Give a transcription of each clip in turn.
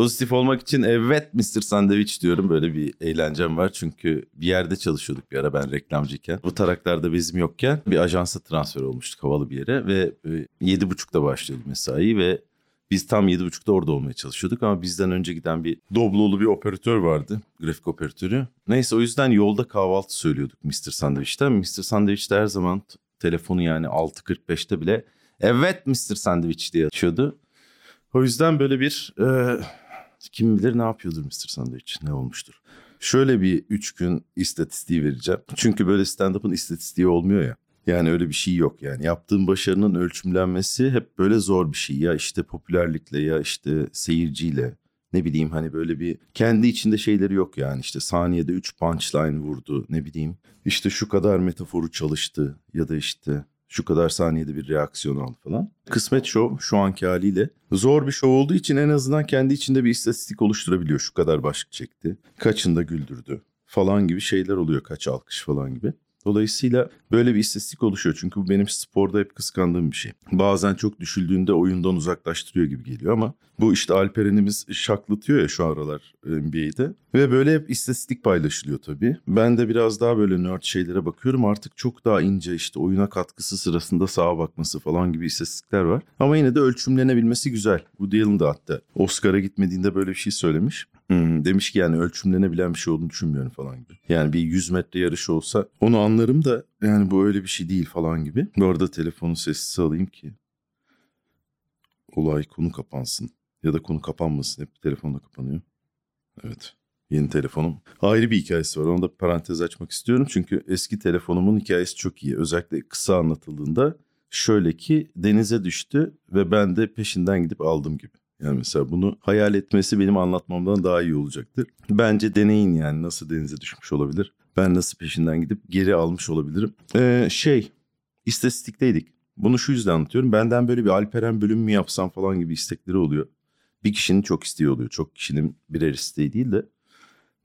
Pozitif olmak için evet Mr. Sandwich diyorum. Böyle bir eğlencem var. Çünkü bir yerde çalışıyorduk bir ara ben reklamcıyken. Bu taraklarda bizim yokken bir ajansa transfer olmuştuk havalı bir yere. Ve e, yedi buçukta başlıyordu mesai ve biz tam yedi buçukta orada olmaya çalışıyorduk ama bizden önce giden bir Doblo'lu bir operatör vardı. Grafik operatörü. Neyse o yüzden yolda kahvaltı söylüyorduk Mr. Sandwich'ten. Mr. Sandwich'te her zaman telefonu yani 6.45'te bile evet Mr. Sandwich diye açıyordu. O yüzden böyle bir e, kim bilir ne yapıyordur Mr. Sandwich ne olmuştur. Şöyle bir üç gün istatistiği vereceğim. Çünkü böyle stand-up'ın istatistiği olmuyor ya. Yani öyle bir şey yok yani. Yaptığın başarının ölçümlenmesi hep böyle zor bir şey. Ya işte popülerlikle ya işte seyirciyle ne bileyim hani böyle bir kendi içinde şeyleri yok yani. işte saniyede 3 punchline vurdu ne bileyim. işte şu kadar metaforu çalıştı ya da işte şu kadar saniyede bir reaksiyon aldı falan. Kısmet Show şu anki haliyle zor bir show olduğu için en azından kendi içinde bir istatistik oluşturabiliyor. Şu kadar başlık çekti, kaçında güldürdü falan gibi şeyler oluyor. Kaç alkış falan gibi. Dolayısıyla böyle bir istatistik oluşuyor. Çünkü bu benim sporda hep kıskandığım bir şey. Bazen çok düşüldüğünde oyundan uzaklaştırıyor gibi geliyor ama bu işte Alperen'imiz şaklatıyor ya şu aralar NBA'de. Ve böyle hep istatistik paylaşılıyor tabii. Ben de biraz daha böyle nerd şeylere bakıyorum. Artık çok daha ince işte oyuna katkısı sırasında sağa bakması falan gibi istatistikler var. Ama yine de ölçümlenebilmesi güzel. Bu Allen da hatta Oscar'a gitmediğinde böyle bir şey söylemiş. Hmm, demiş ki yani ölçümlenebilen bir şey olduğunu düşünmüyorum falan gibi. Yani bir 100 metre yarış olsa onu anlarım da yani bu öyle bir şey değil falan gibi. Bu arada telefonu sessiz alayım ki olay konu kapansın. Ya da konu kapanmasın. Hep telefonda kapanıyor. Evet. Yeni telefonum. Ayrı bir hikayesi var. Onu da parantez açmak istiyorum. Çünkü eski telefonumun hikayesi çok iyi. Özellikle kısa anlatıldığında şöyle ki denize düştü ve ben de peşinden gidip aldım gibi. Yani mesela bunu hayal etmesi benim anlatmamdan daha iyi olacaktır. Bence deneyin yani nasıl denize düşmüş olabilir. Ben nasıl peşinden gidip geri almış olabilirim. Ee, şey istatistikteydik. Bunu şu yüzden anlatıyorum. Benden böyle bir Alperen bölüm mü yapsam falan gibi istekleri oluyor. Bir kişinin çok isteği oluyor. Çok kişinin birer isteği değil de.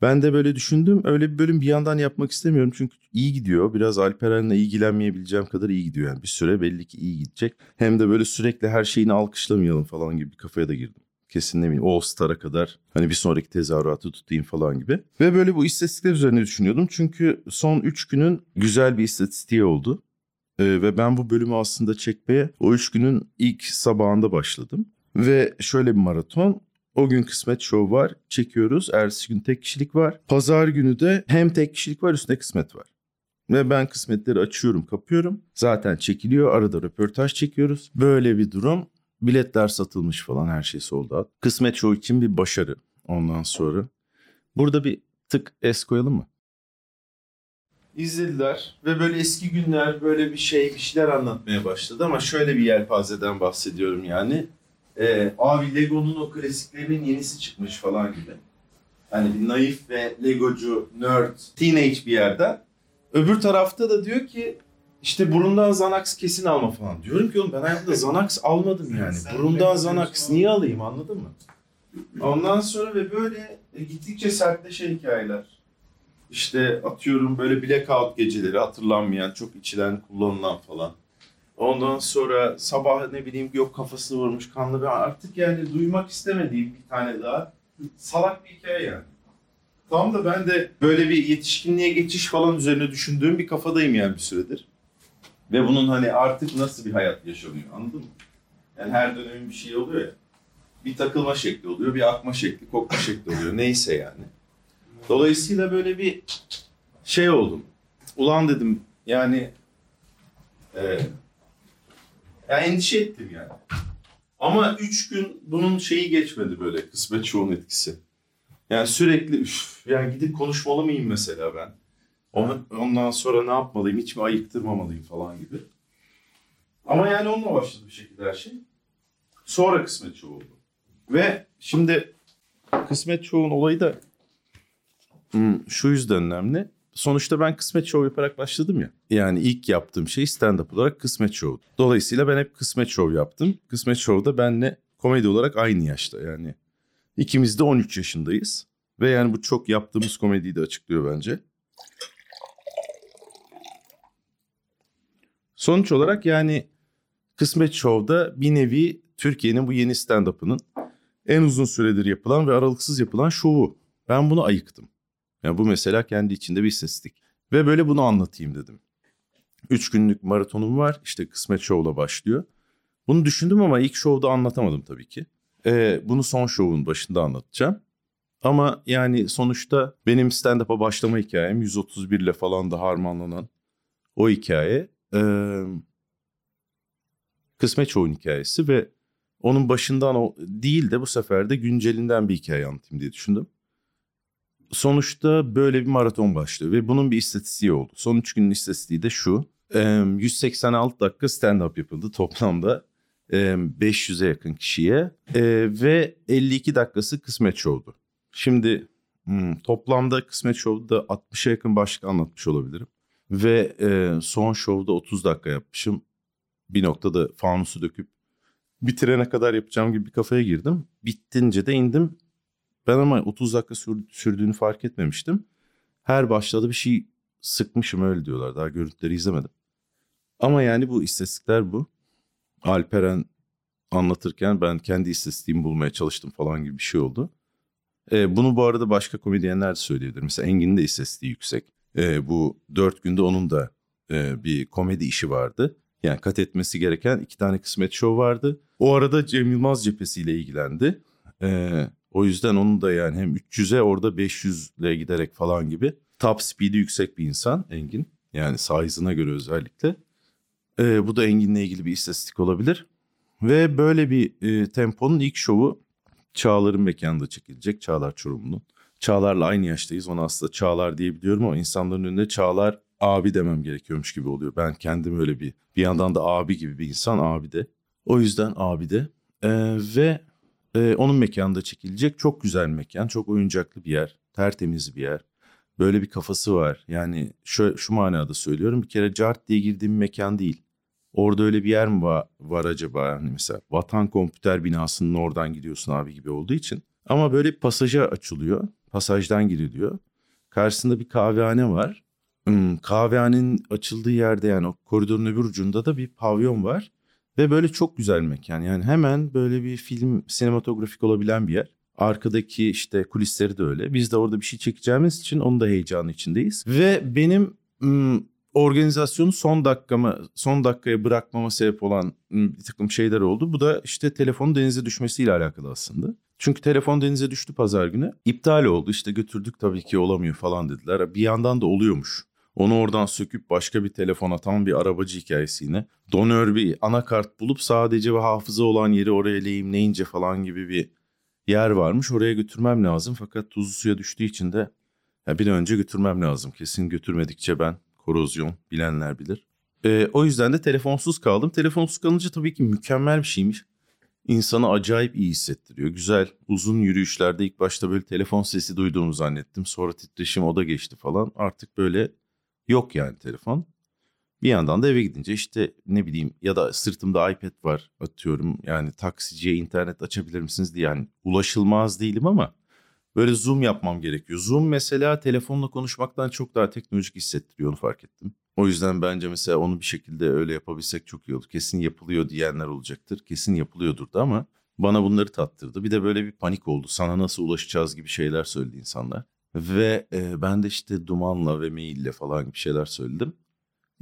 Ben de böyle düşündüm. Öyle bir bölüm bir yandan yapmak istemiyorum. Çünkü iyi gidiyor. Biraz Alperen'le ilgilenmeyebileceğim kadar iyi gidiyor. Yani bir süre belli ki iyi gidecek. Hem de böyle sürekli her şeyini alkışlamayalım falan gibi bir kafaya da girdim. Kesin ne bileyim All Star'a kadar hani bir sonraki tezahüratı tutayım falan gibi. Ve böyle bu istatistikler üzerine düşünüyordum. Çünkü son 3 günün güzel bir istatistiği oldu. Ee, ve ben bu bölümü aslında çekmeye o 3 günün ilk sabahında başladım. Ve şöyle bir maraton. O gün kısmet show var. Çekiyoruz. Ertesi gün tek kişilik var. Pazar günü de hem tek kişilik var üstüne kısmet var. Ve ben kısmetleri açıyorum, kapıyorum. Zaten çekiliyor. Arada röportaj çekiyoruz. Böyle bir durum. Biletler satılmış falan her şey sold out. Kısmet show için bir başarı ondan sonra. Burada bir tık es koyalım mı? İzlediler ve böyle eski günler böyle bir şey bir şeyler anlatmaya başladı ama şöyle bir yelpazeden bahsediyorum yani. Ee, abi Lego'nun o klasiklerinin yenisi çıkmış falan gibi. Hani bir naif ve legocu, nerd, teenage bir yerden. Öbür tarafta da diyor ki işte burundan Xanax kesin alma falan. Diyorum ki oğlum ben hayatımda Xanax almadım yani. Burundan Xanax niye alayım anladın mı? Ondan sonra ve böyle e, gittikçe sertleşen hikayeler. İşte atıyorum böyle blackout geceleri hatırlanmayan, çok içilen, kullanılan falan. Ondan sonra sabah ne bileyim yok kafasını vurmuş kanlı bir artık yani duymak istemediğim bir tane daha salak bir hikaye yani. Tam da ben de böyle bir yetişkinliğe geçiş falan üzerine düşündüğüm bir kafadayım yani bir süredir. Ve bunun hani artık nasıl bir hayat yaşanıyor anladın mı? Yani her dönemin bir şey oluyor ya. Bir takılma şekli oluyor, bir akma şekli, kokma şekli oluyor. Neyse yani. Dolayısıyla böyle bir şey oldum. Ulan dedim yani e, ya endişe ettim yani. Ama üç gün bunun şeyi geçmedi böyle kısmet çoğun etkisi. Yani sürekli üf, yani gidip konuşmalı mıyım mesela ben? Ondan sonra ne yapmalıyım, hiç mi ayıktırmamalıyım falan gibi. Ama yani onunla başladı bir şekilde her şey. Sonra kısmet çoğu oldu. Ve şimdi kısmet çoğun olayı da hmm, şu yüzden önemli. Sonuçta ben kısmet show yaparak başladım ya. Yani ilk yaptığım şey stand-up olarak kısmet show. Dolayısıyla ben hep kısmet show yaptım. Kısmet show'da benle komedi olarak aynı yaşta yani. İkimiz de 13 yaşındayız. Ve yani bu çok yaptığımız komediyi de açıklıyor bence. Sonuç olarak yani Kısmet Show'da bir nevi Türkiye'nin bu yeni stand-up'ının en uzun süredir yapılan ve aralıksız yapılan şovu. Ben bunu ayıktım. Yani bu mesela kendi içinde bir istatistik. Ve böyle bunu anlatayım dedim. Üç günlük maratonum var. İşte kısmet şovla başlıyor. Bunu düşündüm ama ilk şovda anlatamadım tabii ki. Ee, bunu son şovun başında anlatacağım. Ama yani sonuçta benim stand-up'a başlama hikayem 131 ile falan da harmanlanan o hikaye. Ee, kısmet şovun hikayesi ve onun başından o değil de bu sefer de güncelinden bir hikaye anlatayım diye düşündüm. Sonuçta böyle bir maraton başlıyor ve bunun bir istatistiği oldu. Son 3 günün istatistiği de şu. 186 dakika stand-up yapıldı toplamda. 500'e yakın kişiye ve 52 dakikası kısmet şovdu. Şimdi hmm, toplamda kısmet şovda 60'a yakın başlık anlatmış olabilirim. Ve son şovda 30 dakika yapmışım. Bir noktada fanusu döküp bitirene kadar yapacağım gibi bir kafaya girdim. Bittince de indim. Ben ama 30 dakika sürdüğünü fark etmemiştim. Her başladı bir şey sıkmışım öyle diyorlar. Daha görüntüleri izlemedim. Ama yani bu istatistikler bu. Alperen anlatırken ben kendi istatistiğimi bulmaya çalıştım falan gibi bir şey oldu. E, bunu bu arada başka komedyenler de söyleyebilir. Mesela Engin'in de istatistiği yüksek. E, bu dört günde onun da e, bir komedi işi vardı. Yani kat etmesi gereken iki tane kısmet show vardı. O arada Cem Yılmaz cephesiyle ilgilendi. Ee, o yüzden onun da yani hem 300'e orada 500'le giderek falan gibi. Top speed'i yüksek bir insan Engin. Yani size'ına göre özellikle. Ee, bu da Engin'le ilgili bir istatistik olabilir. Ve böyle bir e, temponun ilk şovu Çağlar'ın mekanında çekilecek. Çağlar Çorumlu'nun. Çağlar'la aynı yaştayız. Ona aslında Çağlar diyebiliyorum ama insanların önünde Çağlar abi demem gerekiyormuş gibi oluyor. Ben kendim öyle bir bir yandan da abi gibi bir insan abi de. O yüzden abi de. Ee, ve e, onun mekanında çekilecek çok güzel mekan. Çok oyuncaklı bir yer. Tertemiz bir yer. Böyle bir kafası var. Yani şu, şu manada söylüyorum. Bir kere cart diye girdiğim mekan değil. Orada öyle bir yer mi var, var acaba? Hani mesela Vatan Kompüter binasının oradan gidiyorsun abi gibi olduğu için. Ama böyle bir pasaja açılıyor. Pasajdan giriliyor. Karşısında bir kahvehane var. Hmm, kahvehanenin açıldığı yerde yani o koridorun öbür ucunda da bir pavyon var. Ve böyle çok güzel mekan. Yani hemen böyle bir film sinematografik olabilen bir yer. Arkadaki işte kulisleri de öyle. Biz de orada bir şey çekeceğimiz için onun da heyecanı içindeyiz. Ve benim ım, organizasyonu son dakikama son dakikaya bırakmama sebep olan bir takım şeyler oldu. Bu da işte telefonun denize düşmesiyle alakalı aslında. Çünkü telefon denize düştü pazar günü. İptal oldu işte götürdük tabii ki olamıyor falan dediler. Bir yandan da oluyormuş. Onu oradan söküp başka bir telefona tam bir arabacı hikayesi yine. Donör bir anakart bulup sadece ve hafıza olan yeri oraya lehimleyince falan gibi bir yer varmış. Oraya götürmem lazım fakat tuzlu suya düştüğü için de ya bir önce götürmem lazım. Kesin götürmedikçe ben korozyon bilenler bilir. Ee, o yüzden de telefonsuz kaldım. Telefonsuz kalınca tabii ki mükemmel bir şeymiş. İnsanı acayip iyi hissettiriyor. Güzel uzun yürüyüşlerde ilk başta böyle telefon sesi duyduğumu zannettim. Sonra titreşim o da geçti falan. Artık böyle Yok yani telefon. Bir yandan da eve gidince işte ne bileyim ya da sırtımda iPad var atıyorum. Yani taksiciye internet açabilir misiniz diye yani ulaşılmaz değilim ama böyle zoom yapmam gerekiyor. Zoom mesela telefonla konuşmaktan çok daha teknolojik hissettiriyor onu fark ettim. O yüzden bence mesela onu bir şekilde öyle yapabilsek çok iyi olur. Kesin yapılıyor diyenler olacaktır. Kesin yapılıyordur da ama bana bunları tattırdı. Bir de böyle bir panik oldu. Sana nasıl ulaşacağız gibi şeyler söyledi insanlar. Ve e, ben de işte dumanla ve maille falan bir şeyler söyledim.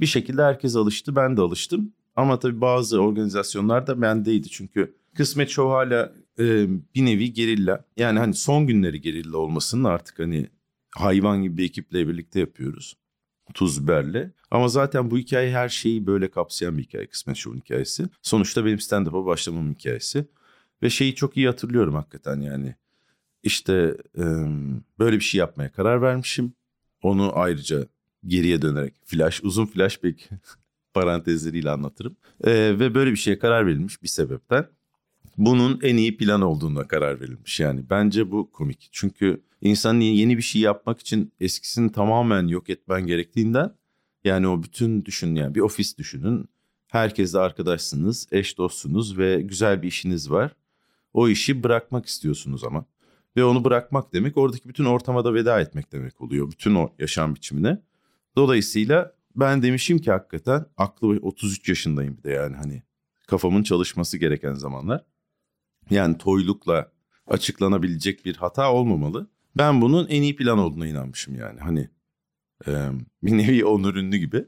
Bir şekilde herkes alıştı, ben de alıştım. Ama tabii bazı organizasyonlar da bendeydi çünkü Kısmet Show hala e, bir nevi gerilla. Yani hani son günleri gerilla olmasının artık hani hayvan gibi bir ekiple birlikte yapıyoruz. Tuz biberle. Ama zaten bu hikaye her şeyi böyle kapsayan bir hikaye. Kısmet Show'un hikayesi. Sonuçta benim stand-up'a başlamamın hikayesi. Ve şeyi çok iyi hatırlıyorum hakikaten yani. İşte e, böyle bir şey yapmaya karar vermişim. Onu ayrıca geriye dönerek flash, uzun flashback parantezleriyle anlatırım. E, ve böyle bir şeye karar verilmiş bir sebepten. Bunun en iyi plan olduğuna karar verilmiş yani. Bence bu komik. Çünkü insan yeni bir şey yapmak için eskisini tamamen yok etmen gerektiğinden yani o bütün düşün yani bir ofis düşünün. Herkesle arkadaşsınız, eş dostsunuz ve güzel bir işiniz var. O işi bırakmak istiyorsunuz ama. Ve onu bırakmak demek oradaki bütün ortama da veda etmek demek oluyor. Bütün o yaşam biçimine. Dolayısıyla ben demişim ki hakikaten aklı 33 yaşındayım bir de yani hani kafamın çalışması gereken zamanlar. Yani toylukla açıklanabilecek bir hata olmamalı. Ben bunun en iyi plan olduğuna inanmışım yani. Hani e, bir nevi onur ünlü gibi.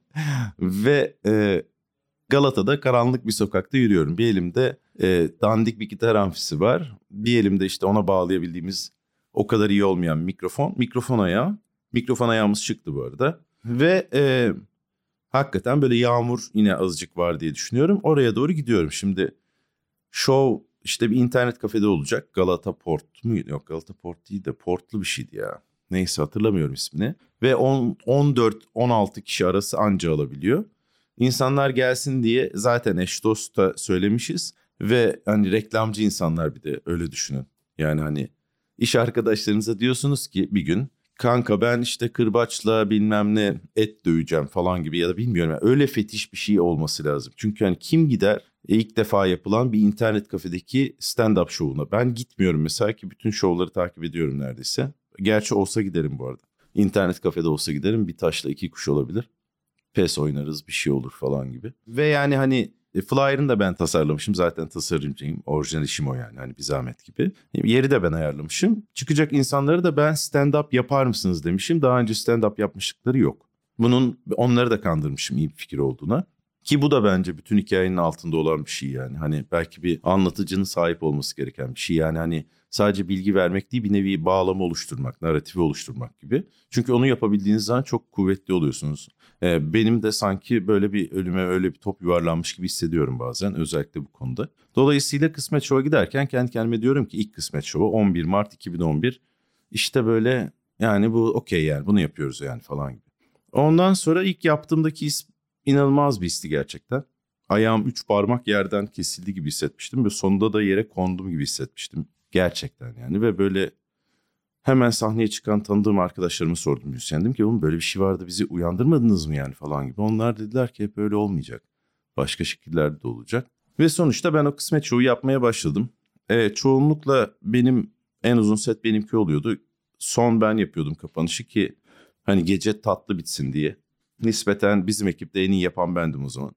Ve e, Galata'da karanlık bir sokakta yürüyorum. Bir elimde e, dandik bir gitar amfisi var. Bir elimde işte ona bağlayabildiğimiz o kadar iyi olmayan mikrofon. Mikrofon ayağı. Mikrofon ayağımız çıktı bu arada. Ve e, hakikaten böyle yağmur yine azıcık var diye düşünüyorum. Oraya doğru gidiyorum. Şimdi show işte bir internet kafede olacak. Galata Port mu? Yok Galata Port değil de Portlu bir şeydi ya. Neyse hatırlamıyorum ismini. Ve 14-16 kişi arası anca alabiliyor. İnsanlar gelsin diye zaten eş dosta söylemişiz. Ve hani reklamcı insanlar bir de öyle düşünün. Yani hani iş arkadaşlarınıza diyorsunuz ki bir gün kanka ben işte kırbaçla bilmem ne et döveceğim falan gibi ya da bilmiyorum. Yani öyle fetiş bir şey olması lazım. Çünkü hani kim gider e, ilk defa yapılan bir internet kafedeki stand-up şovuna. Ben gitmiyorum mesela ki bütün şovları takip ediyorum neredeyse. Gerçi olsa giderim bu arada. İnternet kafede olsa giderim bir taşla iki kuş olabilir. PES oynarız bir şey olur falan gibi. Ve yani hani e, Flyer'ını da ben tasarlamışım. Zaten tasarımcıyım. Orijinal işim o yani. Hani bir zahmet gibi. Yeri de ben ayarlamışım. Çıkacak insanları da ben stand-up yapar mısınız demişim. Daha önce stand-up yapmışlıkları yok. Bunun onları da kandırmışım iyi bir fikir olduğuna. Ki bu da bence bütün hikayenin altında olan bir şey yani. Hani belki bir anlatıcının sahip olması gereken bir şey. Yani hani sadece bilgi vermek değil bir nevi bağlama oluşturmak, narratifi oluşturmak gibi. Çünkü onu yapabildiğiniz zaman çok kuvvetli oluyorsunuz. Ee, benim de sanki böyle bir ölüme öyle bir top yuvarlanmış gibi hissediyorum bazen özellikle bu konuda. Dolayısıyla kısmet şova giderken kendi kendime diyorum ki ilk kısmet şovu 11 Mart 2011. İşte böyle yani bu okey yani bunu yapıyoruz yani falan gibi. Ondan sonra ilk yaptığımdaki inanılmaz bir histi gerçekten. Ayağım üç parmak yerden kesildi gibi hissetmiştim ve sonunda da yere kondum gibi hissetmiştim. Gerçekten yani ve böyle hemen sahneye çıkan tanıdığım arkadaşlarıma sordum müzisyen. Dedim ki oğlum böyle bir şey vardı bizi uyandırmadınız mı yani falan gibi. Onlar dediler ki hep öyle olmayacak. Başka şekillerde de olacak. Ve sonuçta ben o kısmet şovu yapmaya başladım. Evet çoğunlukla benim en uzun set benimki oluyordu. Son ben yapıyordum kapanışı ki hani gece tatlı bitsin diye. Nispeten bizim ekipte en iyi yapan bendim o zaman.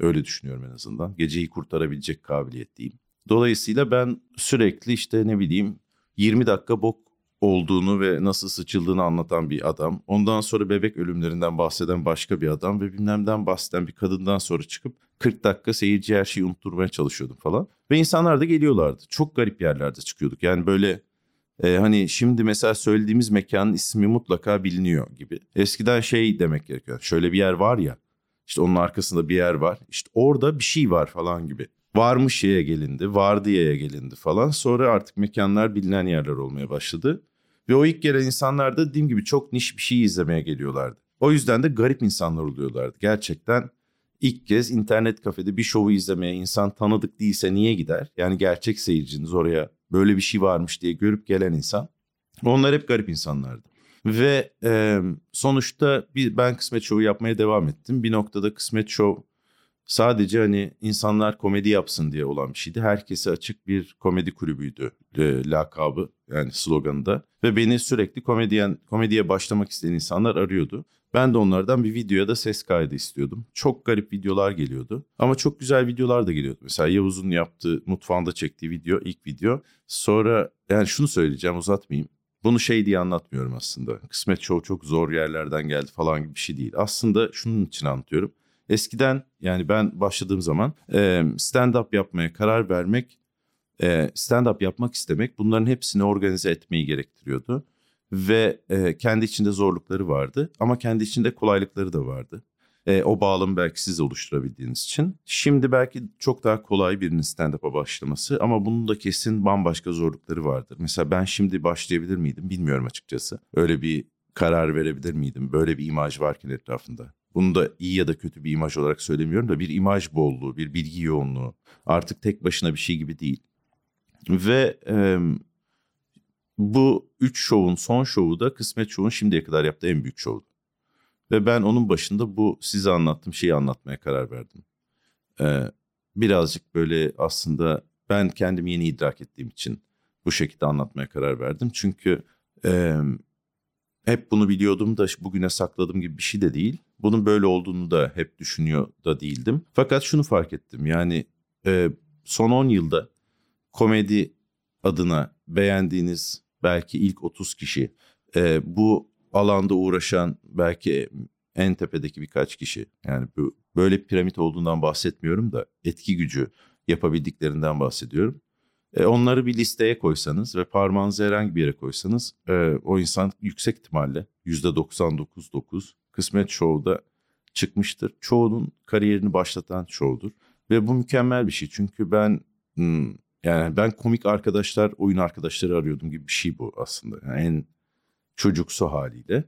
Öyle düşünüyorum en azından. Geceyi kurtarabilecek kabiliyetteyim. Dolayısıyla ben sürekli işte ne bileyim 20 dakika bok olduğunu ve nasıl sıçıldığını anlatan bir adam. Ondan sonra bebek ölümlerinden bahseden başka bir adam ve bilmemden bahseden bir kadından sonra çıkıp 40 dakika seyirci her şeyi unutturmaya çalışıyordum falan. Ve insanlar da geliyorlardı. Çok garip yerlerde çıkıyorduk. Yani böyle e, hani şimdi mesela söylediğimiz mekanın ismi mutlaka biliniyor gibi. Eskiden şey demek gerekiyor. Şöyle bir yer var ya. İşte onun arkasında bir yer var. İşte orada bir şey var falan gibi. Varmış yere gelindi, vardı yere gelindi falan. Sonra artık mekanlar bilinen yerler olmaya başladı. Ve o ilk gelen insanlar da dediğim gibi çok niş bir şey izlemeye geliyorlardı. O yüzden de garip insanlar oluyorlardı. Gerçekten ilk kez internet kafede bir şovu izlemeye insan tanıdık değilse niye gider? Yani gerçek seyirciniz oraya böyle bir şey varmış diye görüp gelen insan. Onlar hep garip insanlardı. Ve e, sonuçta bir, ben kısmet şovu yapmaya devam ettim. Bir noktada kısmet şov sadece hani insanlar komedi yapsın diye olan bir şeydi. Herkese açık bir komedi kulübüydü e, lakabı yani sloganı da. Ve beni sürekli komedyen, komediye başlamak isteyen insanlar arıyordu. Ben de onlardan bir videoya da ses kaydı istiyordum. Çok garip videolar geliyordu. Ama çok güzel videolar da geliyordu. Mesela Yavuz'un yaptığı, mutfağında çektiği video, ilk video. Sonra yani şunu söyleyeceğim uzatmayayım. Bunu şey diye anlatmıyorum aslında. Kısmet Show çok zor yerlerden geldi falan gibi bir şey değil. Aslında şunun için anlatıyorum. Eskiden yani ben başladığım zaman stand-up yapmaya karar vermek, stand-up yapmak istemek bunların hepsini organize etmeyi gerektiriyordu. Ve kendi içinde zorlukları vardı ama kendi içinde kolaylıkları da vardı. o bağlamı belki siz oluşturabildiğiniz için. Şimdi belki çok daha kolay birinin stand-up'a başlaması ama bunun da kesin bambaşka zorlukları vardır. Mesela ben şimdi başlayabilir miydim bilmiyorum açıkçası. Öyle bir karar verebilir miydim? Böyle bir imaj varken etrafında. Bunu da iyi ya da kötü bir imaj olarak söylemiyorum da bir imaj bolluğu, bir bilgi yoğunluğu. Artık tek başına bir şey gibi değil. Ve e, bu üç şovun son şovu da Kısmet Şov'un şimdiye kadar yaptığı en büyük şovdu. Ve ben onun başında bu size anlattığım şeyi anlatmaya karar verdim. Ee, birazcık böyle aslında ben kendimi yeni idrak ettiğim için bu şekilde anlatmaya karar verdim. Çünkü e, hep bunu biliyordum da bugüne sakladığım gibi bir şey de değil. Bunun böyle olduğunu da hep düşünüyor da değildim. Fakat şunu fark ettim yani e, son 10 yılda komedi adına beğendiğiniz belki ilk 30 kişi, e, bu alanda uğraşan belki en tepedeki birkaç kişi. Yani bu böyle piramit olduğundan bahsetmiyorum da etki gücü yapabildiklerinden bahsediyorum. E, onları bir listeye koysanız ve parmağınızı herhangi bir yere koysanız e, o insan yüksek ihtimalle %99.9 Kısmet Show'da çıkmıştır. Çoğunun kariyerini başlatan show'dur. Ve bu mükemmel bir şey. Çünkü ben hmm, yani ben komik arkadaşlar, oyun arkadaşları arıyordum gibi bir şey bu aslında. Yani en çocuksu haliyle.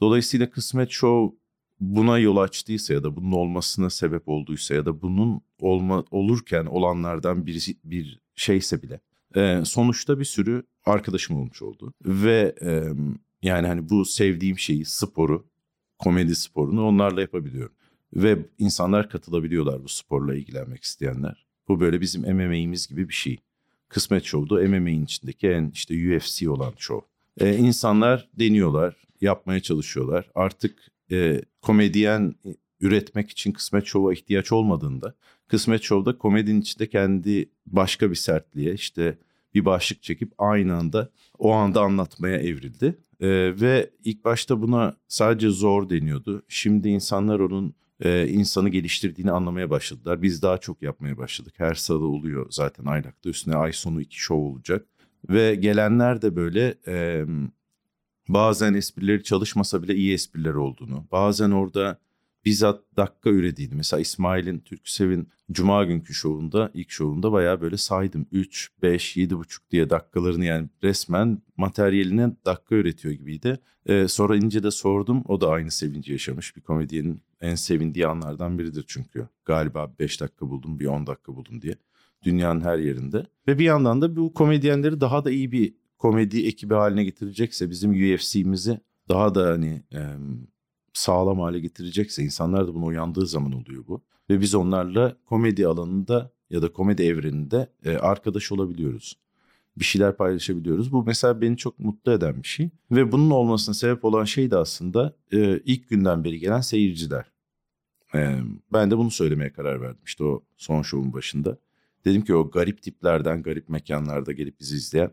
Dolayısıyla Kısmet Show buna yol açtıysa ya da bunun olmasına sebep olduysa ya da bunun olma olurken olanlardan birisi bir şeyse bile e, sonuçta bir sürü arkadaşım olmuş oldu ve e, yani hani bu sevdiğim şeyi sporu komedi sporunu onlarla yapabiliyorum ve insanlar katılabiliyorlar bu sporla ilgilenmek isteyenler. Bu böyle bizim MMA'imiz gibi bir şey. Kısmet Show'da MMA'in içindeki en işte UFC olan show. Ee, insanlar deniyorlar, yapmaya çalışıyorlar. Artık e, komedyen üretmek için Kısmet Show'a ihtiyaç olmadığında Kısmet Show'da komedinin içinde kendi başka bir sertliğe işte bir başlık çekip aynı anda o anda anlatmaya evrildi. Ee, ve ilk başta buna sadece zor deniyordu. Şimdi insanlar onun e, insanı geliştirdiğini anlamaya başladılar. Biz daha çok yapmaya başladık. Her salı oluyor zaten Aylak'ta. Üstüne ay sonu iki show olacak. Ve gelenler de böyle e, bazen esprileri çalışmasa bile iyi espriler olduğunu, bazen orada bizzat dakika ürediğini. Mesela İsmail'in Türksev'in Cuma günkü şovunda, ilk şovunda bayağı böyle saydım. 3, 5, 7,5 diye dakikalarını yani resmen materyaline dakika üretiyor gibiydi. Ee, sonra ince de sordum. O da aynı sevinci yaşamış. Bir komedyenin en sevindiği anlardan biridir çünkü. Galiba 5 dakika buldum, bir 10 dakika buldum diye. Dünyanın her yerinde. Ve bir yandan da bu komedyenleri daha da iyi bir komedi ekibi haline getirecekse bizim UFC'mizi daha da hani e, sağlam hale getirecekse insanlar da buna uyandığı zaman oluyor bu. Ve biz onlarla komedi alanında ya da komedi evreninde e, arkadaş olabiliyoruz. Bir şeyler paylaşabiliyoruz. Bu mesela beni çok mutlu eden bir şey. Ve bunun olmasına sebep olan şey de aslında e, ilk günden beri gelen seyirciler. E, ben de bunu söylemeye karar verdim işte o son şovun başında. Dedim ki o garip tiplerden, garip mekanlarda gelip bizi izleyen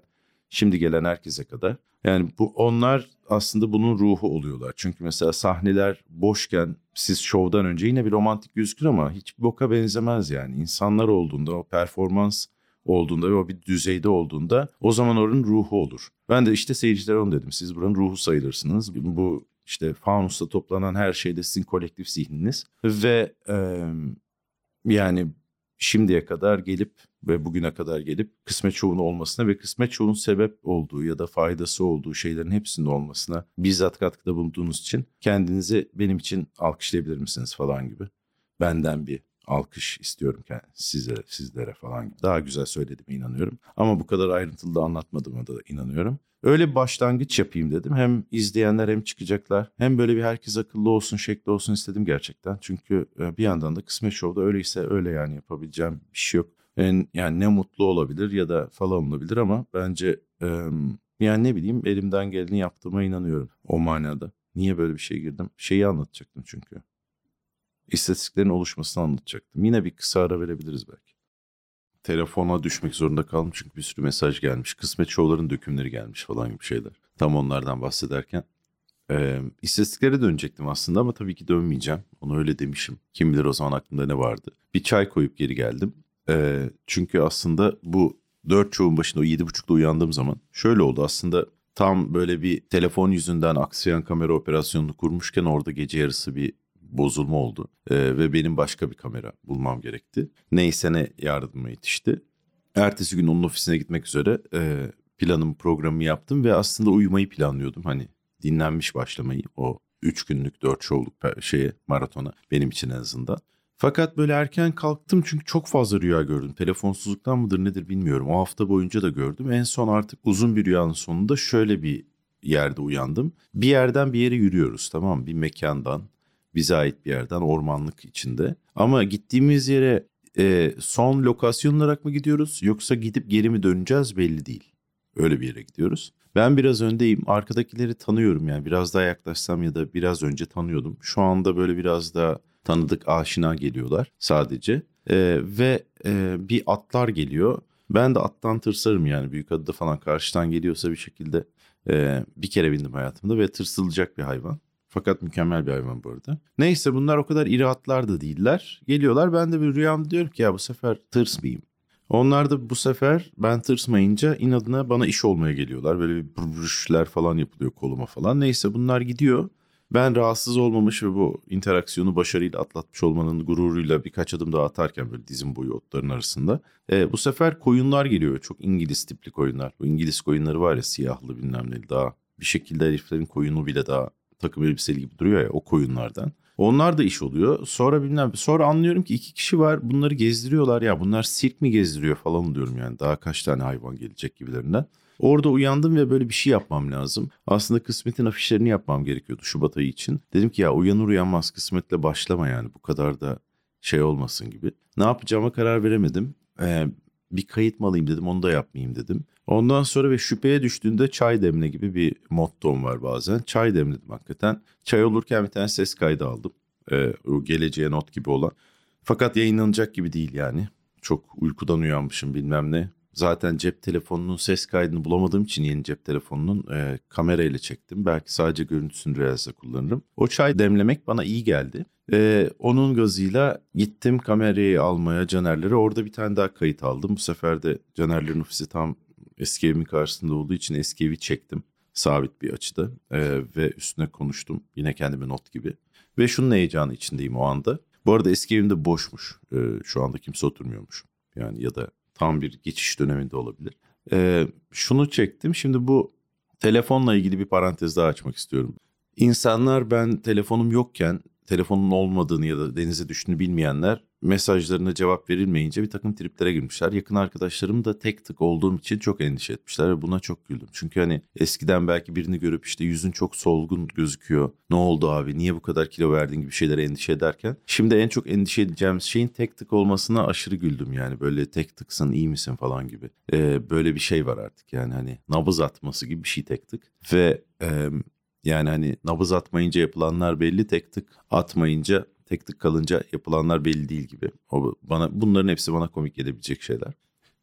şimdi gelen herkese kadar. Yani bu onlar aslında bunun ruhu oluyorlar. Çünkü mesela sahneler boşken siz şovdan önce yine bir romantik gözükür ama hiç boka benzemez yani. İnsanlar olduğunda o performans olduğunda ve o bir düzeyde olduğunda o zaman oranın ruhu olur. Ben de işte seyircilere onu dedim. Siz buranın ruhu sayılırsınız. Bu işte fanusta toplanan her şeyde sizin kolektif zihniniz ve e, yani şimdiye kadar gelip ve bugüne kadar gelip kısmet çoğunun olmasına ve kısmet çoğunun sebep olduğu ya da faydası olduğu şeylerin hepsinde olmasına bizzat katkıda bulunduğunuz için kendinizi benim için alkışlayabilir misiniz falan gibi. Benden bir alkış istiyorum size, sizlere falan gibi. Daha güzel söylediğime inanıyorum. Ama bu kadar ayrıntılı da anlatmadığıma da inanıyorum. Öyle bir başlangıç yapayım dedim. Hem izleyenler hem çıkacaklar. Hem böyle bir herkes akıllı olsun şekli olsun istedim gerçekten. Çünkü e, bir yandan da Kısmet Show'da öyleyse öyle yani yapabileceğim bir şey yok. Yani ne mutlu olabilir ya da falan olabilir ama bence yani ne bileyim elimden geleni yaptığıma inanıyorum o manada. Niye böyle bir şey girdim? Şeyi anlatacaktım çünkü. İstatistiklerin oluşmasını anlatacaktım. Yine bir kısa ara verebiliriz belki telefona düşmek zorunda kaldım çünkü bir sürü mesaj gelmiş. Kısmet şovların dökümleri gelmiş falan gibi şeyler. Tam onlardan bahsederken. Ee, istatistiklere dönecektim aslında ama tabii ki dönmeyeceğim. Onu öyle demişim. Kim bilir o zaman aklımda ne vardı. Bir çay koyup geri geldim. Ee, çünkü aslında bu dört çoğun başında o yedi buçukta uyandığım zaman şöyle oldu aslında tam böyle bir telefon yüzünden aksiyon kamera operasyonunu kurmuşken orada gece yarısı bir bozulma oldu ee, ve benim başka bir kamera bulmam gerekti. Neyse ne yardıma yetişti. Ertesi gün onun ofisine gitmek üzere e, planımı programımı yaptım ve aslında uyumayı planlıyordum. Hani dinlenmiş başlamayı o 3 günlük 4 şovluk şeye maratona benim için en azından. Fakat böyle erken kalktım çünkü çok fazla rüya gördüm. Telefonsuzluktan mıdır nedir bilmiyorum. O hafta boyunca da gördüm. En son artık uzun bir rüyanın sonunda şöyle bir yerde uyandım. Bir yerden bir yere yürüyoruz tamam? Bir mekandan bize ait bir yerden ormanlık içinde. Ama gittiğimiz yere e, son lokasyon olarak mı gidiyoruz yoksa gidip geri mi döneceğiz belli değil. Öyle bir yere gidiyoruz. Ben biraz öndeyim. Arkadakileri tanıyorum yani. Biraz daha yaklaşsam ya da biraz önce tanıyordum. Şu anda böyle biraz daha tanıdık, aşina geliyorlar sadece. Ee, ve e, bir atlar geliyor Ben de attan tırsarım yani büyük adı falan karşıdan geliyorsa bir şekilde e, bir kere bindim hayatımda ve tırsılacak bir hayvan. Fakat mükemmel bir hayvan bu arada. Neyse bunlar o kadar iri atlar da değiller. Geliyorlar ben de bir rüyam diyorum ki ya bu sefer tırsmayayım. Onlar da bu sefer ben tırsmayınca inadına bana iş olmaya geliyorlar. Böyle bir brüşler falan yapılıyor koluma falan. Neyse bunlar gidiyor. Ben rahatsız olmamış ve bu interaksiyonu başarıyla atlatmış olmanın gururuyla birkaç adım daha atarken böyle dizim boyu otların arasında. E, bu sefer koyunlar geliyor. Çok İngiliz tipli koyunlar. Bu İngiliz koyunları var ya siyahlı bilmem ne daha. Bir şekilde heriflerin koyunu bile daha takım elbiseli gibi duruyor ya o koyunlardan. Onlar da iş oluyor. Sonra bilmem sonra anlıyorum ki iki kişi var bunları gezdiriyorlar ya bunlar sirk mi gezdiriyor falan diyorum yani daha kaç tane hayvan gelecek gibilerinden. Orada uyandım ve böyle bir şey yapmam lazım. Aslında kısmetin afişlerini yapmam gerekiyordu Şubat ayı için. Dedim ki ya uyanır uyanmaz kısmetle başlama yani bu kadar da şey olmasın gibi. Ne yapacağıma karar veremedim. Ee, bir kayıt mı alayım dedim onu da yapmayayım dedim. Ondan sonra ve şüpheye düştüğünde çay demle gibi bir mottom var bazen. Çay demledim hakikaten. Çay olurken bir tane ses kaydı aldım. Ee, o geleceğe not gibi olan. Fakat yayınlanacak gibi değil yani. Çok uykudan uyanmışım bilmem ne. Zaten cep telefonunun ses kaydını bulamadığım için yeni cep telefonunun e, kamerayla çektim. Belki sadece görüntüsünü Reels'e kullanırım. O çay demlemek bana iyi geldi. E, onun gazıyla gittim kamerayı almaya Caner'lere. Orada bir tane daha kayıt aldım. Bu sefer de Caner'lerin ofisi tam eski evimin karşısında olduğu için eski evi çektim. Sabit bir açıda e, ve üstüne konuştum. Yine kendime not gibi. Ve şunun heyecanı içindeyim o anda. Bu arada eski evimde boşmuş. E, şu anda kimse oturmuyormuş. Yani ya da tam bir geçiş döneminde olabilir. Ee, şunu çektim. Şimdi bu telefonla ilgili bir parantez daha açmak istiyorum. İnsanlar ben telefonum yokken telefonun olmadığını ya da denize düştüğünü bilmeyenler mesajlarına cevap verilmeyince bir takım triplere girmişler. Yakın arkadaşlarım da tek tık olduğum için çok endişe etmişler ve buna çok güldüm. Çünkü hani eskiden belki birini görüp işte yüzün çok solgun gözüküyor. Ne oldu abi niye bu kadar kilo verdin gibi şeylere endişe ederken. Şimdi en çok endişe edeceğimiz şeyin tek tık olmasına aşırı güldüm yani. Böyle tek tıksın iyi misin falan gibi. Ee, böyle bir şey var artık yani hani nabız atması gibi bir şey tek tık. Ve e, yani hani nabız atmayınca yapılanlar belli tek tık atmayınca tek tık kalınca yapılanlar belli değil gibi. O bana bunların hepsi bana komik gelebilecek şeyler.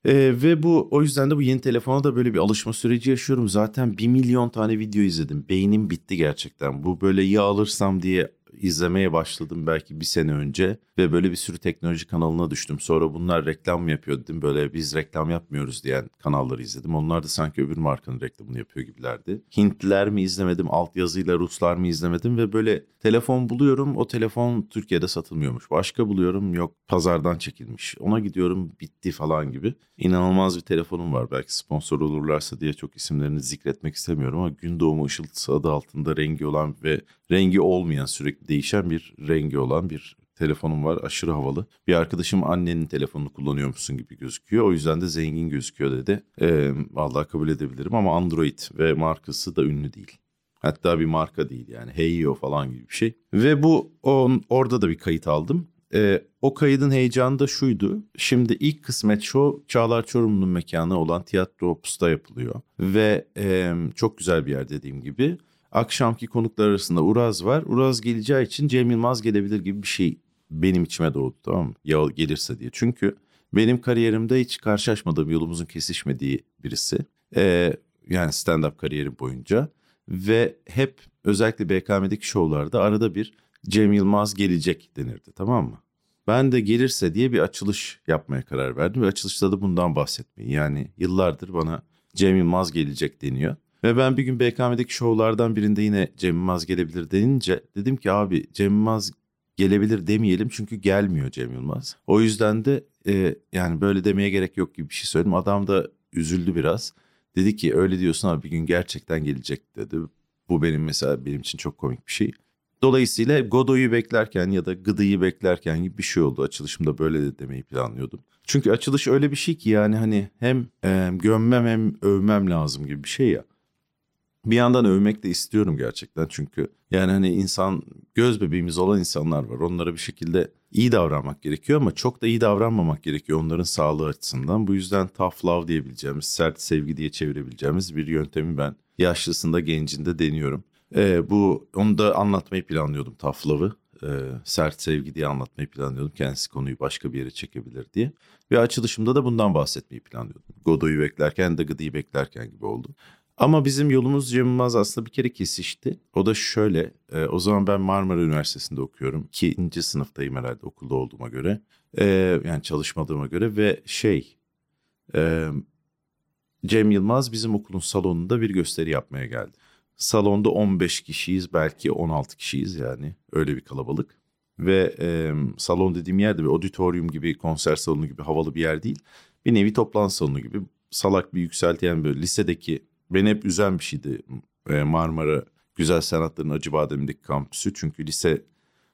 Ee, ve bu o yüzden de bu yeni telefona da böyle bir alışma süreci yaşıyorum. Zaten bir milyon tane video izledim. Beynim bitti gerçekten. Bu böyle ya alırsam diye izlemeye başladım belki bir sene önce ve böyle bir sürü teknoloji kanalına düştüm. Sonra bunlar reklam mı yapıyor dedim böyle biz reklam yapmıyoruz diyen kanalları izledim. Onlar da sanki öbür markanın reklamını yapıyor gibilerdi. Hintliler mi izlemedim, altyazıyla Ruslar mı izlemedim ve böyle telefon buluyorum o telefon Türkiye'de satılmıyormuş. Başka buluyorum yok pazardan çekilmiş. Ona gidiyorum bitti falan gibi. İnanılmaz bir telefonum var belki sponsor olurlarsa diye çok isimlerini zikretmek istemiyorum ama gün doğumu ışıltısı adı altında rengi olan ve rengi olmayan sürekli değişen bir rengi olan bir telefonum var. Aşırı havalı. Bir arkadaşım annenin telefonunu kullanıyormuşsun gibi gözüküyor. O yüzden de zengin gözüküyor dedi. Ee, vallahi kabul edebilirim ama Android ve markası da ünlü değil. Hatta bir marka değil yani Heyo falan gibi bir şey. Ve bu on, orada da bir kayıt aldım. Ee, o kaydın heyecanı da şuydu. Şimdi ilk kısmet show Çağlar Çorumlu'nun mekanı olan Tiyatro Opus'ta yapılıyor. Ve e, çok güzel bir yer dediğim gibi. Akşamki konuklar arasında Uraz var. Uraz geleceği için Cem Yılmaz gelebilir gibi bir şey benim içime doğdu tamam mı? Ya gelirse diye. Çünkü benim kariyerimde hiç karşılaşmadığım yolumuzun kesişmediği birisi. Ee, yani stand-up kariyerim boyunca. Ve hep özellikle BKM'deki şovlarda arada bir Cem Yılmaz gelecek denirdi tamam mı? Ben de gelirse diye bir açılış yapmaya karar verdim ve açılışta da bundan bahsetmeyi. Yani yıllardır bana Cem Yılmaz gelecek deniyor. Ve ben bir gün BKM'deki şovlardan birinde yine Cem Yılmaz gelebilir denince dedim ki abi Cem Yılmaz gelebilir demeyelim çünkü gelmiyor Cem Yılmaz. O yüzden de e, yani böyle demeye gerek yok gibi bir şey söyledim. Adam da üzüldü biraz. Dedi ki öyle diyorsun abi bir gün gerçekten gelecek dedi. Bu benim mesela benim için çok komik bir şey. Dolayısıyla Godoy'u beklerken ya da Gıdı'yı beklerken gibi bir şey oldu. Açılışımda böyle de demeyi planlıyordum. Çünkü açılış öyle bir şey ki yani hani hem e, gömmem hem övmem lazım gibi bir şey ya. Bir yandan övmek de istiyorum gerçekten çünkü yani hani insan göz bebeğimiz olan insanlar var. Onlara bir şekilde iyi davranmak gerekiyor ama çok da iyi davranmamak gerekiyor onların sağlığı açısından. Bu yüzden tough love diyebileceğimiz, sert sevgi diye çevirebileceğimiz bir yöntemi ben yaşlısında gencinde deniyorum. Ee, bu onu da anlatmayı planlıyordum tough love'ı. e, sert sevgi diye anlatmayı planlıyordum. Kendisi konuyu başka bir yere çekebilir diye. Ve açılışımda da bundan bahsetmeyi planlıyordum. Godoy'u beklerken de Gıdı'yı beklerken gibi oldu. Ama bizim yolumuz Cem Yılmaz aslında bir kere kesişti. O da şöyle, e, o zaman ben Marmara Üniversitesi'nde okuyorum. İkinci sınıftayım herhalde okulda olduğuma göre. E, yani çalışmadığıma göre ve şey... E, Cem Yılmaz bizim okulun salonunda bir gösteri yapmaya geldi. Salonda 15 kişiyiz belki 16 kişiyiz yani öyle bir kalabalık. Ve e, salon dediğim yerde bir auditorium gibi konser salonu gibi havalı bir yer değil. Bir nevi toplantı salonu gibi salak bir yükselti yani böyle lisedeki beni hep üzen bir şeydi e, Marmara Güzel Sanatların Acıbadem'deki kampüsü. Çünkü lise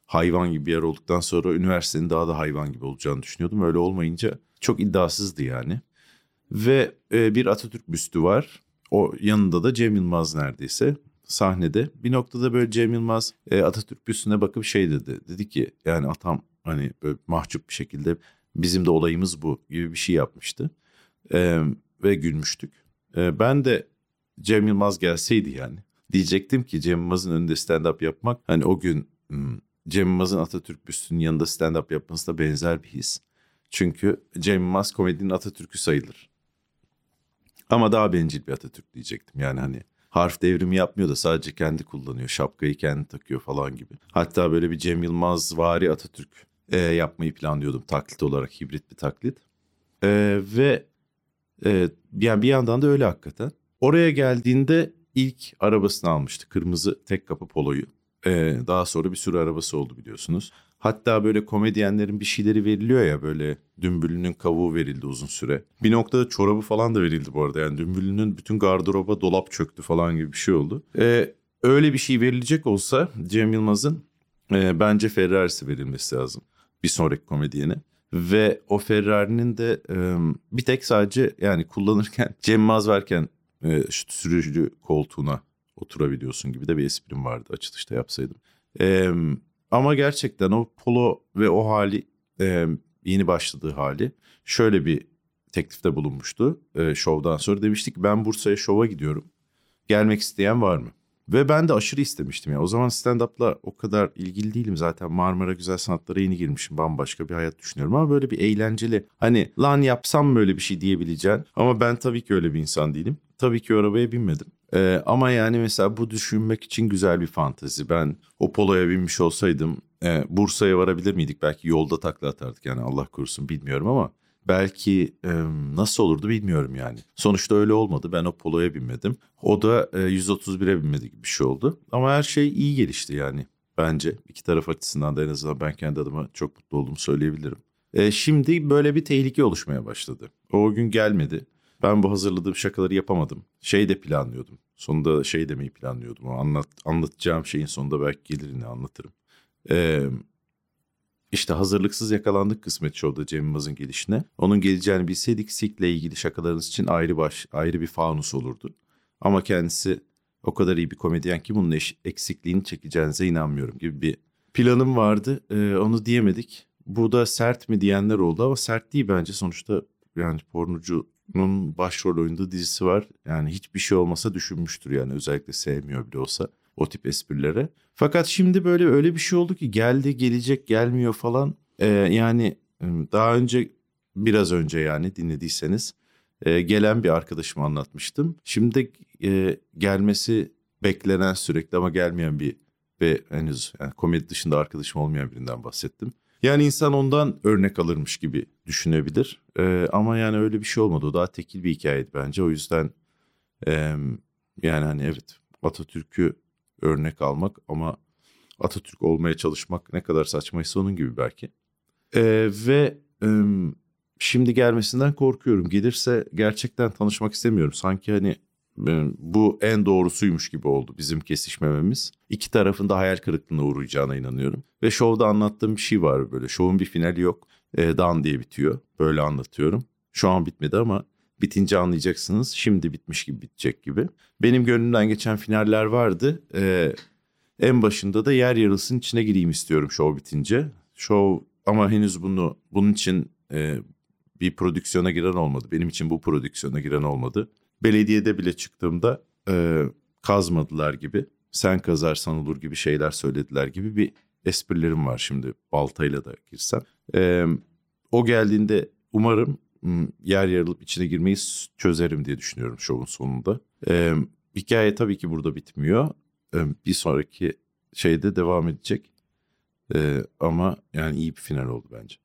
hayvan gibi bir yer olduktan sonra üniversitenin daha da hayvan gibi olacağını düşünüyordum. Öyle olmayınca çok iddiasızdı yani. Ve e, bir Atatürk büstü var. O yanında da Cem Yılmaz neredeyse sahnede. Bir noktada böyle Cem Yılmaz e, Atatürk büstüne bakıp şey dedi. Dedi ki yani atam hani böyle mahcup bir şekilde bizim de olayımız bu gibi bir şey yapmıştı. E, ve gülmüştük. E, ben de Cem Yılmaz gelseydi yani diyecektim ki Cem Yılmaz'ın önünde stand-up yapmak hani o gün hmm, Cem Yılmaz'ın Atatürk büstünün yanında stand-up yapmasına benzer bir his. Çünkü Cem Yılmaz komedinin Atatürk'ü sayılır. Ama daha bencil bir Atatürk diyecektim. Yani hani harf devrimi yapmıyor da sadece kendi kullanıyor. Şapkayı kendi takıyor falan gibi. Hatta böyle bir Cem Yılmaz vari Atatürk e, yapmayı planlıyordum taklit olarak hibrit bir taklit. E, ve e, yani bir yandan da öyle hakikaten. Oraya geldiğinde ilk arabasını almıştı. Kırmızı tek kapı poloyu. E, daha sonra bir sürü arabası oldu biliyorsunuz. Hatta böyle komedyenlerin bir şeyleri veriliyor ya böyle Dümbüllü'nün kavuğu verildi uzun süre. Bir noktada çorabı falan da verildi bu arada. Yani Dümbüllü'nün bütün gardıroba dolap çöktü falan gibi bir şey oldu. Ee, öyle bir şey verilecek olsa Cem Yılmaz'ın e, bence Ferrari'si verilmesi lazım. Bir sonraki komedyene. Ve o Ferrari'nin de e, bir tek sadece yani kullanırken Cem Yılmaz varken e, sürücü koltuğuna oturabiliyorsun gibi de bir esprim vardı açılışta yapsaydım. Eee ama gerçekten o polo ve o hali e, yeni başladığı hali şöyle bir teklifte bulunmuştu e, şovdan sonra. Demiştik ben Bursa'ya şova gidiyorum. Gelmek isteyen var mı? Ve ben de aşırı istemiştim ya. O zaman stand-up'la o kadar ilgili değilim zaten. Marmara Güzel Sanatlara yeni girmişim. Bambaşka bir hayat düşünüyorum ama böyle bir eğlenceli. Hani lan yapsam böyle bir şey diyebileceğin. Ama ben tabii ki öyle bir insan değilim. Tabii ki arabaya binmedim. Ee, ama yani mesela bu düşünmek için güzel bir fantezi. Ben o poloya binmiş olsaydım e, Bursa'ya varabilir miydik? Belki yolda takla atardık yani Allah korusun bilmiyorum ama belki e, nasıl olurdu bilmiyorum yani. Sonuçta öyle olmadı. Ben o poloya binmedim. O da e, 131'e binmedi gibi bir şey oldu. Ama her şey iyi gelişti yani bence. iki taraf açısından da en azından ben kendi adıma çok mutlu olduğumu söyleyebilirim. E, şimdi böyle bir tehlike oluşmaya başladı. O gün gelmedi. Ben bu hazırladığım şakaları yapamadım. Şey de planlıyordum. Sonunda şey demeyi planlıyordum. O anlat, anlatacağım şeyin sonunda belki gelir anlatırım. Ee, işte hazırlıksız yakalandık kısmet Show'da Cem Yılmaz'ın gelişine. Onun geleceğini bilseydik Sik'le ilgili şakalarınız için ayrı baş, ayrı bir fanus olurdu. Ama kendisi o kadar iyi bir komedyen ki bunun eş, eksikliğini çekeceğinize inanmıyorum gibi bir planım vardı. Ee, onu diyemedik. Bu da sert mi diyenler oldu ama sert değil bence. Sonuçta yani pornocu onun başrol oynadığı dizisi var. Yani hiçbir şey olmasa düşünmüştür yani özellikle sevmiyor bile olsa o tip esprilere. Fakat şimdi böyle öyle bir şey oldu ki geldi gelecek gelmiyor falan. Ee, yani daha önce biraz önce yani dinlediyseniz e, gelen bir arkadaşıma anlatmıştım. Şimdi e, gelmesi beklenen sürekli ama gelmeyen bir ve henüz yani komedi dışında arkadaşım olmayan birinden bahsettim. Yani insan ondan örnek alırmış gibi düşünebilir. Ee, ama yani öyle bir şey olmadı. O daha tekil bir hikayeydi bence. O yüzden e, yani hani evet Atatürk'ü örnek almak ama Atatürk olmaya çalışmak ne kadar saçmaysa onun gibi belki. Ee, ve e, şimdi gelmesinden korkuyorum. Gelirse gerçekten tanışmak istemiyorum. Sanki hani bu en doğrusuymuş gibi oldu bizim kesişmememiz. İki tarafın da hayal kırıklığına uğrayacağına inanıyorum. Ve şovda anlattığım bir şey var böyle. Şovun bir finali yok. E, Dan diye bitiyor. Böyle anlatıyorum. Şu an bitmedi ama bitince anlayacaksınız. Şimdi bitmiş gibi bitecek gibi. Benim gönlümden geçen finaller vardı. E, en başında da yer yarılsın içine gireyim istiyorum şov bitince. Şov ama henüz bunu bunun için e, bir prodüksiyona giren olmadı. Benim için bu prodüksiyona giren olmadı belediyede bile çıktığımda e, kazmadılar gibi sen kazarsan olur gibi şeyler söylediler gibi bir esprilerim var şimdi baltayla da girsem. Ee, o geldiğinde umarım yer yarılıp içine girmeyi çözerim diye düşünüyorum şovun sonunda. Ee, hikaye tabii ki burada bitmiyor. Ee, bir sonraki şeyde devam edecek. Ee, ama yani iyi bir final oldu bence.